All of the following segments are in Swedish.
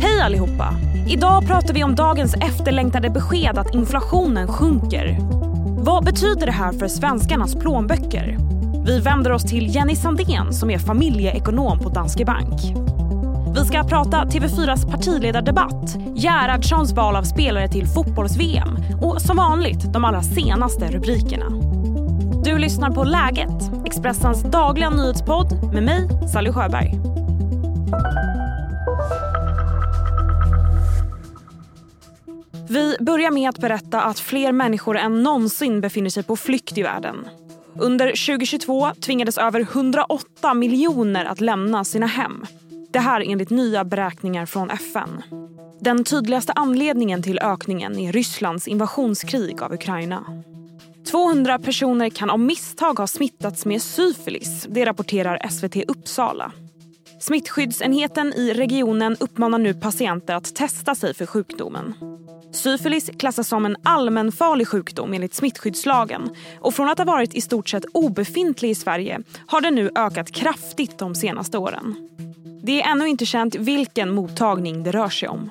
Hej allihopa! Idag pratar vi om dagens efterlängtade besked att inflationen sjunker. Vad betyder det här för svenskarnas plånböcker? Vi vänder oss till Jenny Sandén som är familjeekonom på Danske Bank. Vi ska prata TV4s partiledardebatt, Gerhardssons val av spelare till fotbolls-VM och som vanligt de allra senaste rubrikerna. Du lyssnar på Läget, Expressens dagliga nyhetspodd med mig, Sally Sjöberg. Vi börjar med att berätta att fler människor än någonsin befinner sig på flykt i världen. Under 2022 tvingades över 108 miljoner att lämna sina hem. Det här enligt nya beräkningar från FN. Den tydligaste anledningen till ökningen är Rysslands invasionskrig av Ukraina. 200 personer kan av misstag ha smittats med syfilis. Det rapporterar SVT Uppsala. Smittskyddsenheten i regionen uppmanar nu patienter att testa sig för sjukdomen. Syfilis klassas som en allmänfarlig sjukdom enligt smittskyddslagen och från att ha varit i stort sett obefintlig i Sverige har den nu ökat kraftigt de senaste åren. Det är ännu inte känt vilken mottagning det rör sig om.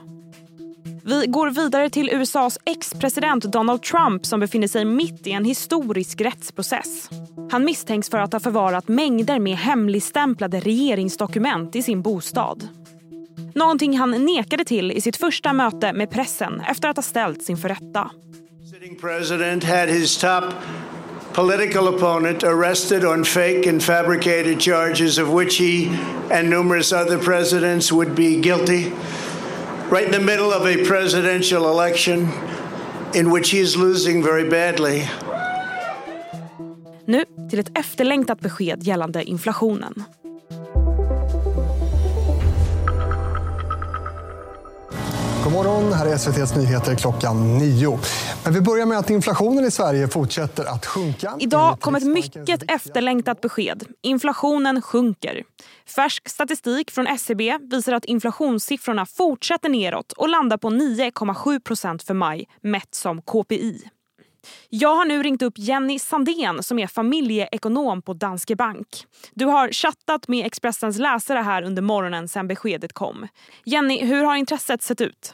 Vi går vidare till USAs ex-president Donald Trump som befinner sig mitt i en historisk rättsprocess. Han misstänks för att ha förvarat mängder med hemligstämplade regeringsdokument i sin bostad. Någonting han nekade till i sitt första möte med pressen efter att ha ställts inför rätta. Sitting president had his top political opponent arrested on fake and fabricated charges of which he and numerous other presidents would be guilty. Right in the middle of a presidential election in which he is losing very badly. Nu till ett efterlängtat besked gällande inflationen. God morgon, här är SVTs nyheter klockan nio. Men vi börjar med att inflationen i Sverige fortsätter att sjunka. Idag kom ett mycket efterlängtat besked. Inflationen sjunker. Färsk statistik från SCB visar att inflationssiffrorna fortsätter neråt och landar på 9,7 procent för maj, mätt som KPI. Jag har nu ringt upp Jenny Sandén som är familjeekonom på Danske Bank. Du har chattat med Expressens läsare här under morgonen sedan beskedet kom. Jenny, hur har intresset sett ut?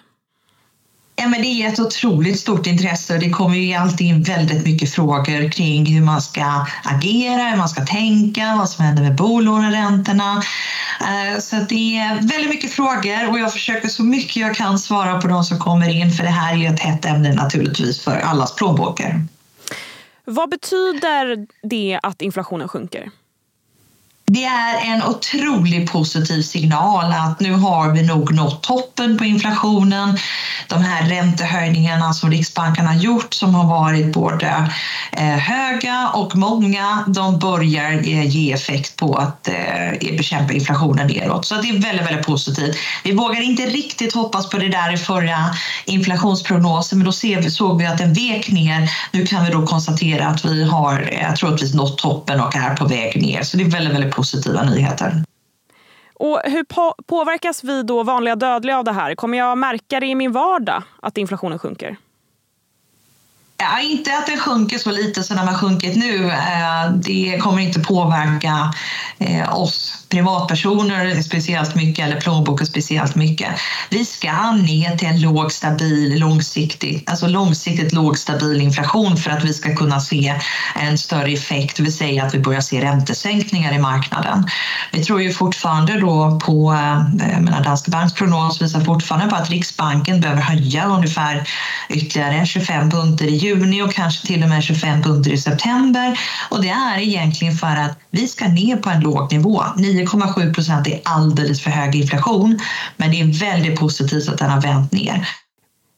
Ja, men det är ett otroligt stort intresse och det kommer ju alltid in väldigt mycket frågor kring hur man ska agera, hur man ska tänka, vad som händer med bolåneräntorna. Eh, så det är väldigt mycket frågor och jag försöker så mycket jag kan svara på de som kommer in för det här är ju ett hett ämne naturligtvis för allas plånböcker. Vad betyder det att inflationen sjunker? Det är en otroligt positiv signal att nu har vi nog nått toppen på inflationen. De här räntehöjningarna som Riksbanken har gjort som har varit både eh, höga och många, de börjar eh, ge effekt på att eh, bekämpa inflationen neråt. Så det är väldigt, väldigt positivt. Vi vågar inte riktigt hoppas på det där i förra inflationsprognosen, men då såg vi att den vek ner. Nu kan vi då konstatera att vi har troligtvis nått toppen och är på väg ner. Så det är väldigt, väldigt positiva nyheter. Och hur på påverkas vi då vanliga dödliga av det här? Kommer jag märka det i min vardag att inflationen sjunker? Ja, inte att den sjunker så lite som den har sjunkit nu. Eh, det kommer inte påverka eh, oss privatpersoner speciellt mycket eller plånboken speciellt mycket. Vi ska ner till en låg, stabil, långsiktig, alltså långsiktigt låg, stabil inflation för att vi ska kunna se en större effekt, det vill säga att vi börjar se räntesänkningar i marknaden. Vi tror ju fortfarande då på, jag menar Danske Banks prognos visar fortfarande på att Riksbanken behöver höja ungefär ytterligare 25 punkter i juni och kanske till och med 25 punkter i september. Och det är egentligen för att vi ska ner på en låg nivå. 9,7 procent är alldeles för hög inflation, men det är väldigt positivt att den har vänt ner.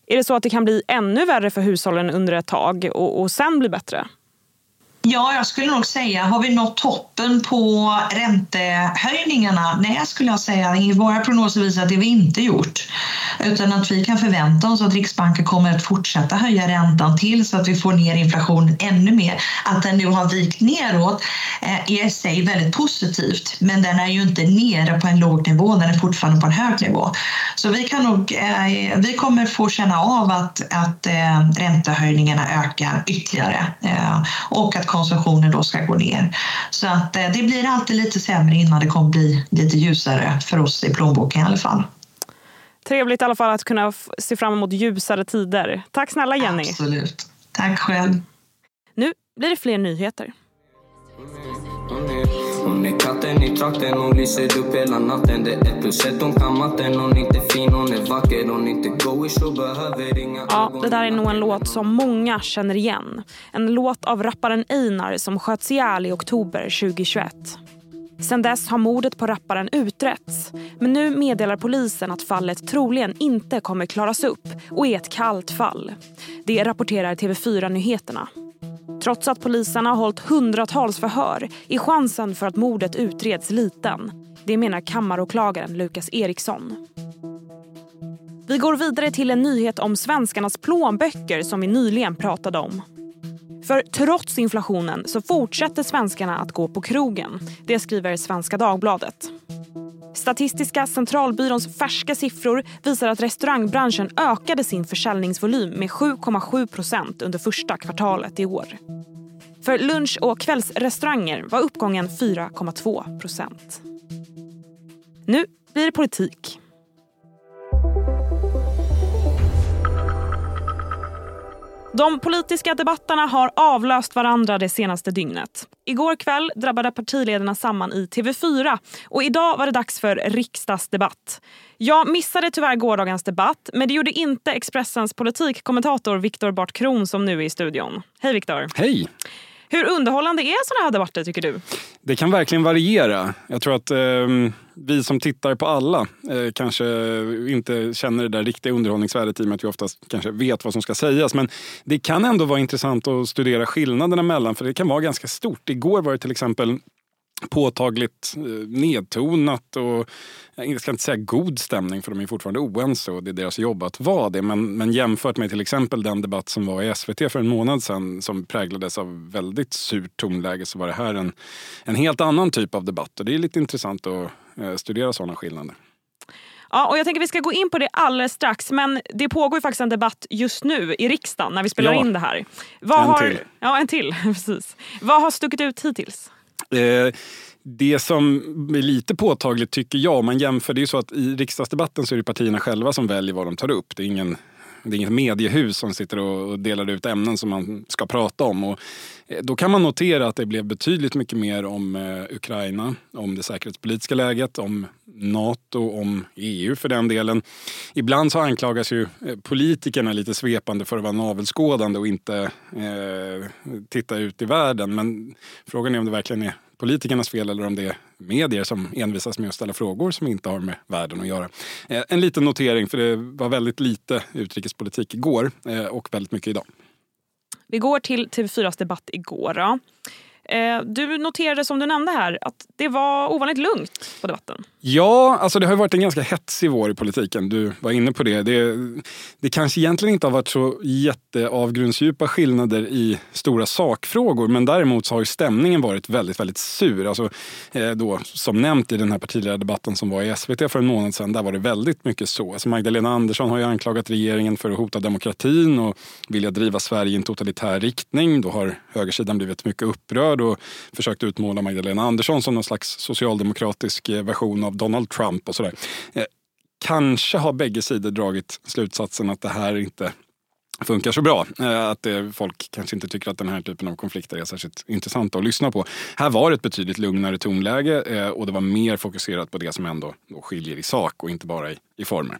Är det så att det kan bli ännu värre för hushållen under ett tag och, och sen bli bättre? Ja, jag skulle nog säga, har vi nått toppen på räntehöjningarna? Nej, skulle jag säga. Våra prognoser visar att det vi inte gjort. Utan att vi kan förvänta oss att Riksbanken kommer att fortsätta höja räntan till så att vi får ner inflationen ännu mer. Att den nu har vikt neråt eh, är i sig väldigt positivt, men den är ju inte nere på en låg nivå, den är fortfarande på en hög nivå. Så vi, kan nog, eh, vi kommer få känna av att, att eh, räntehöjningarna ökar ytterligare och att konsumtionen då ska gå ner. Så att det blir alltid lite sämre innan det kommer bli lite ljusare för oss i plånboken i alla fall. Trevligt i alla fall att kunna se fram emot ljusare tider. Tack snälla Jenny. Absolut. Tack själv. Nu blir det fler nyheter. Hon är katten i trakten, hon lyser upp hela natten Det är ett plus ett, hon kan matten Hon är inte fin, hon är vacker Hon är inte goish och behöver inga Ja, det där är nog en låt som många känner igen. En låt av rapparen Einar som sköts ihjäl i oktober 2021. Sen dess har mordet på rapparen utretts. Men nu meddelar polisen att fallet troligen inte kommer klaras upp och är ett kallt fall. Det rapporterar TV4 Nyheterna. Trots att polisen har hållit hundratals förhör är chansen för att mordet utreds liten. Det menar kammaråklagaren Lukas Eriksson. Vi går vidare till en nyhet om svenskarnas plånböcker som vi nyligen pratade om. För trots inflationen så fortsätter svenskarna att gå på krogen. Det skriver Svenska Dagbladet. Statistiska centralbyråns färska siffror visar att restaurangbranschen ökade sin försäljningsvolym med 7,7 procent under första kvartalet i år. För lunch och kvällsrestauranger var uppgången 4,2 procent. Nu blir det politik. De politiska debatterna har avlöst varandra det senaste dygnet. Igår kväll drabbade partiledarna samman i TV4 och idag var det dags för riksdagsdebatt. Jag missade tyvärr gårdagens debatt men det gjorde inte Expressens politikkommentator Viktor Bart Kron som nu är i studion. Hej Viktor! Hej! Hur underhållande är såna här debatter tycker du? Det kan verkligen variera. Jag tror att eh, vi som tittar på alla eh, kanske inte känner det där riktiga underhållningsvärdet i och med att vi oftast kanske vet vad som ska sägas. Men det kan ändå vara intressant att studera skillnaderna mellan för det kan vara ganska stort. Igår var det till exempel påtagligt eh, nedtonat och jag ska inte säga god stämning för de är fortfarande oense och det är deras jobb att vara det. Men, men jämfört med till exempel den debatt som var i SVT för en månad sedan som präglades av väldigt surt tonläge så var det här en, en helt annan typ av debatt och det är lite intressant att eh, studera sådana skillnader. Ja, och jag tänker vi ska gå in på det alldeles strax men det pågår faktiskt en debatt just nu i riksdagen när vi spelar Ja. in det här. Vad En har, till. Ja, en till. Precis. Vad har stuckit ut hittills? Eh, det som är lite påtagligt tycker jag, om man jämför, det är ju så att i riksdagsdebatten så är det partierna själva som väljer vad de tar upp. Det är ingen det är inget mediehus som sitter och delar ut ämnen som man ska prata om. Och eh, då kan man notera att det blev betydligt mycket mer om eh, Ukraina, om det säkerhetspolitiska läget, om Nato, om EU för den delen. Ibland så anklagas ju eh, politikerna lite svepande för att vara navelskådande och inte eh, titta ut i världen. Men frågan är om det verkligen är politikernas fel eller om det är medier som envisas med att ställa frågor som inte har med världen att göra. Eh, en liten notering, för det var väldigt lite utrikespolitik igår eh, och väldigt mycket idag. Vi går till TV4s debatt igår. Då. Eh, du noterade som du nämnde här att det var ovanligt lugnt på debatten. Ja, alltså det har varit en ganska hetsig vår i politiken. Du var inne på det. Det, det kanske egentligen inte har varit så jätteavgrundsdjupa skillnader i stora sakfrågor. Men däremot så har ju stämningen varit väldigt, väldigt sur. Alltså, eh, då, som nämnt i den här partiledardebatten som var i SVT för en månad sedan, där var det väldigt mycket så. Alltså Magdalena Andersson har ju anklagat regeringen för att hota demokratin och vilja driva Sverige i en totalitär riktning. Då har högersidan blivit mycket upprörd och försökt utmåla Magdalena Andersson som någon slags socialdemokratisk version av Donald Trump och sådär. Kanske har bägge sidor dragit slutsatsen att det här inte funkar så bra. Att det, folk kanske inte tycker att den här typen av konflikter är särskilt intressanta att lyssna på. Här var det ett betydligt lugnare tonläge och det var mer fokuserat på det som ändå skiljer i sak och inte bara i, i former.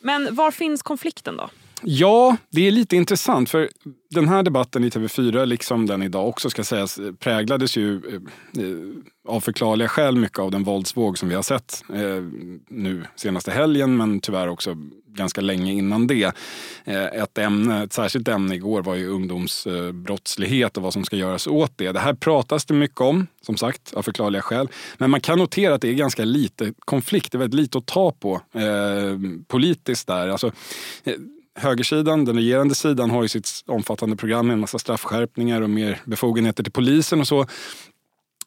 Men var finns konflikten då? Ja, det är lite intressant för den här debatten i TV4, liksom den idag också ska sägas, eh, präglades ju eh, eh, av förklarliga skäl mycket av den våldsvåg som vi har sett eh, nu senaste helgen men tyvärr också ganska länge innan det. Eh, ett, ämne, ett särskilt ämne igår var ju ungdomsbrottslighet och vad som ska göras åt det. Det här pratas det mycket om, som sagt, av förklarliga skäl. Men man kan notera att det är ganska lite konflikt, det är väldigt lite att ta på eh, politiskt där. Alltså, eh, högersidan, den regerande sidan, har ju sitt omfattande program med en massa straffskärpningar och mer befogenheter till polisen och så.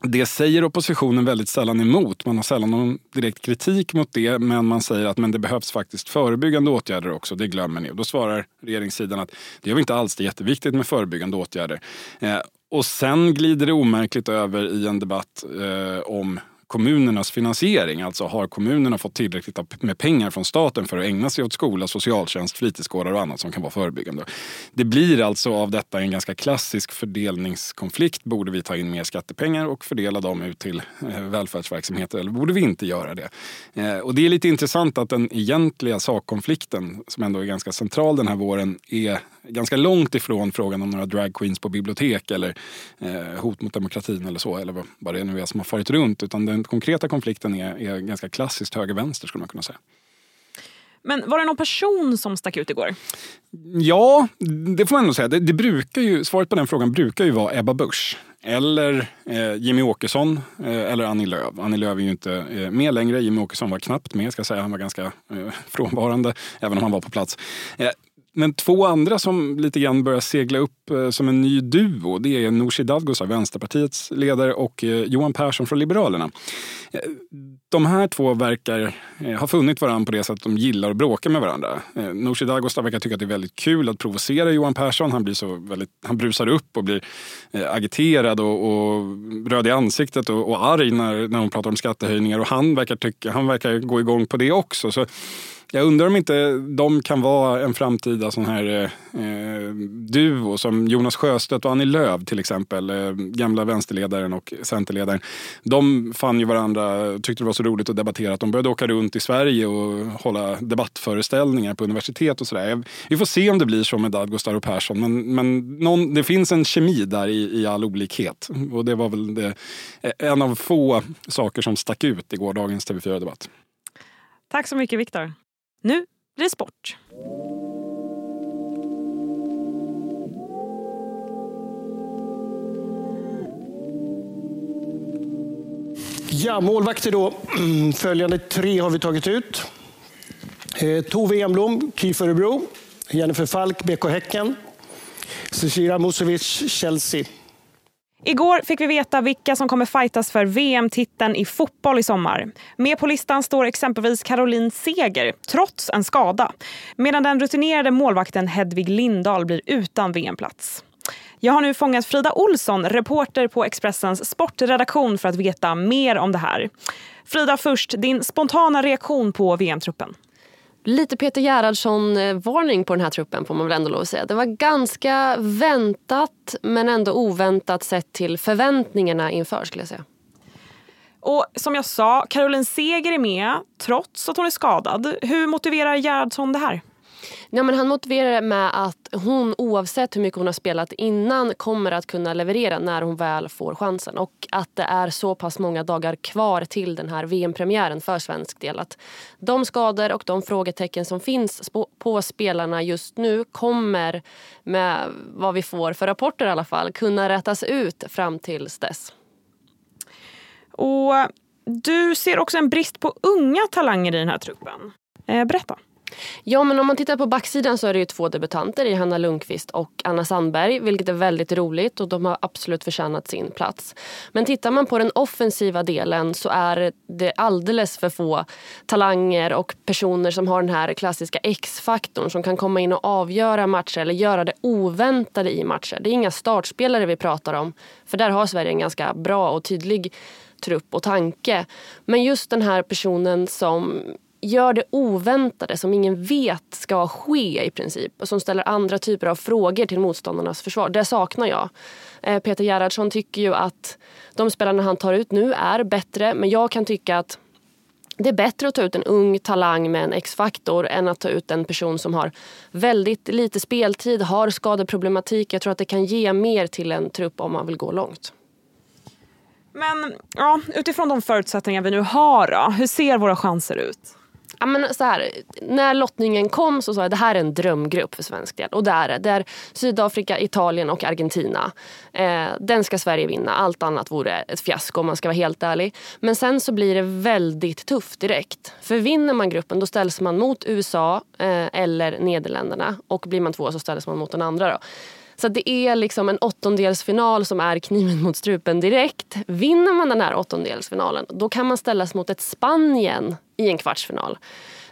Det säger oppositionen väldigt sällan emot. Man har sällan någon direkt kritik mot det, men man säger att men det behövs faktiskt förebyggande åtgärder också. Det glömmer ni. Och då svarar regeringssidan att det gör vi inte alls. Det är jätteviktigt med förebyggande åtgärder. Eh, och sen glider det omärkligt över i en debatt eh, om kommunernas finansiering. Alltså har kommunerna fått tillräckligt med pengar från staten för att ägna sig åt skola, socialtjänst, fritidsgårdar och annat som kan vara förebyggande. Det blir alltså av detta en ganska klassisk fördelningskonflikt. Borde vi ta in mer skattepengar och fördela dem ut till eh, välfärdsverksamheter eller borde vi inte göra det? Eh, och det är lite intressant att den egentliga sakkonflikten som ändå är ganska central den här våren är ganska långt ifrån frågan om några dragqueens på bibliotek eller eh, hot mot demokratin eller så, eller vad det nu är som har farit runt. Utan den konkreta konflikten är, är ganska klassiskt höger-vänster skulle man kunna säga. Men var det någon person som stack ut igår? Ja, det får man ändå säga. Det, det brukar ju, svaret på den frågan brukar ju vara Ebba Busch. Eller eh, Jimmy Åkesson eh, eller Annie Lööf. Annie Lööf är ju inte eh, med längre. Jimmy Åkesson var knappt med, ska säga. Han var ganska eh, frånvarande, även om han var på plats. Men två andra som lite grann börjar segla upp eh, som en ny duo det är Nooshi Dadgostar, Vänsterpartiets ledare och eh, Johan Persson från Liberalerna. Eh, de här två verkar ha funnit varandra på det sättet att de gillar att bråka med varandra. Nooshi Dadgostar verkar tycka att det är väldigt kul att provocera Johan Persson. Han, blir så väldigt, han brusar upp och blir agiterad och, och röd i ansiktet och, och arg när, när hon pratar om skattehöjningar. Och han verkar, tycka, han verkar gå igång på det också. Så jag undrar om inte de kan vara en framtida sån här eh, eh, duo som Jonas Sjöstedt och Annie Lööf till exempel, eh, gamla vänsterledaren och centerledaren. De fann ju varandra, tyckte det var så roligt att debattera att de började åka runt i Sverige och hålla debattföreställningar på universitet och sådär. Vi får se om det blir så med Dadgostar och Persson men, men någon, det finns en kemi där i, i all olikhet och det var väl det, eh, en av få saker som stack ut i gårdagens TV4-debatt. Tack så mycket Viktor. Nu blir det sport. Ja, målvakter då. Mm, följande tre har vi tagit ut. Eh, Tove Enblom, KIF Örebro. Jennifer Falk, BK Häcken. Cecilia Musovic, Chelsea. Igår fick vi veta vilka som kommer fightas för VM-titeln i fotboll i sommar. Med på listan står exempelvis Caroline Seger, trots en skada. Medan den rutinerade målvakten Hedvig Lindahl blir utan VM-plats. Jag har nu fångat Frida Olsson, reporter på Expressens sportredaktion för att veta mer om det här. Frida, först, din spontana reaktion på VM-truppen? Lite Peter Gerhardsson-varning på den här truppen får man väl ändå lov att säga. Det var ganska väntat men ändå oväntat sett till förväntningarna inför skulle jag säga. Och som jag sa, Caroline Seger är med trots att hon är skadad. Hur motiverar Gerhardsson det här? Ja, men han motiverar det med att hon oavsett hur mycket hon har spelat innan kommer att kunna leverera när hon väl får chansen. Och att det är så pass många dagar kvar till den här VM-premiären för svensk del. Att de skador och de frågetecken som finns på spelarna just nu kommer med vad vi får för rapporter i alla fall kunna rättas ut fram tills dess. Och du ser också en brist på unga talanger i den här truppen. Eh, berätta. Ja, men om man tittar på backsidan så är det ju två debutanter, i Hanna Lundqvist och Anna Sandberg, vilket är väldigt roligt och de har absolut förtjänat sin plats. Men tittar man på den offensiva delen så är det alldeles för få talanger och personer som har den här klassiska X-faktorn som kan komma in och avgöra matcher eller göra det oväntade i matcher. Det är inga startspelare vi pratar om, för där har Sverige en ganska bra och tydlig trupp och tanke. Men just den här personen som gör det oväntade som ingen vet ska ske i princip och som ställer andra typer av frågor till motståndarnas försvar. Det saknar jag. Eh, Peter Gerhardsson tycker ju att de spelarna han tar ut nu är bättre men jag kan tycka att det är bättre att ta ut en ung talang med en X-faktor än att ta ut en person som har väldigt lite speltid, har skadeproblematik. Jag tror att det kan ge mer till en trupp om man vill gå långt. Men ja, utifrån de förutsättningar vi nu har, då, hur ser våra chanser ut? Ja, men så här, när lottningen kom så sa jag att det här är en drömgrupp för svensk del. Och det är det. Det är Sydafrika, Italien och Argentina. Eh, den ska Sverige vinna. Allt annat vore ett fiasko om man ska vara helt ärlig. Men sen så blir det väldigt tufft direkt. För vinner man gruppen då ställs man mot USA eh, eller Nederländerna. Och blir man två så ställs man mot den andra. Då. Så det är liksom en åttondelsfinal som är kniven mot strupen direkt. Vinner man den här åttondelsfinalen då kan man ställas mot ett Spanien i en kvartsfinal.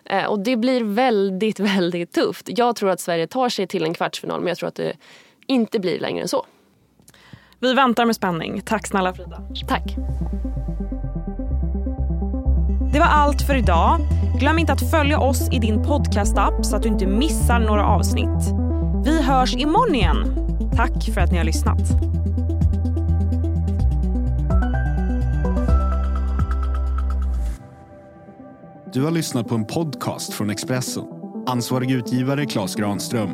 Eh, och det blir väldigt, väldigt tufft. Jag tror att Sverige tar sig till en kvartsfinal men jag tror att det inte blir längre än så. Vi väntar med spänning. Tack snälla Frida. Tack. var allt för idag. Glöm inte att följa oss i din podcastapp så att du inte missar några avsnitt. Vi hörs imorgon igen. Tack för att ni har lyssnat. Du har lyssnat på en podcast från Expressen. Ansvarig utgivare Klas Granström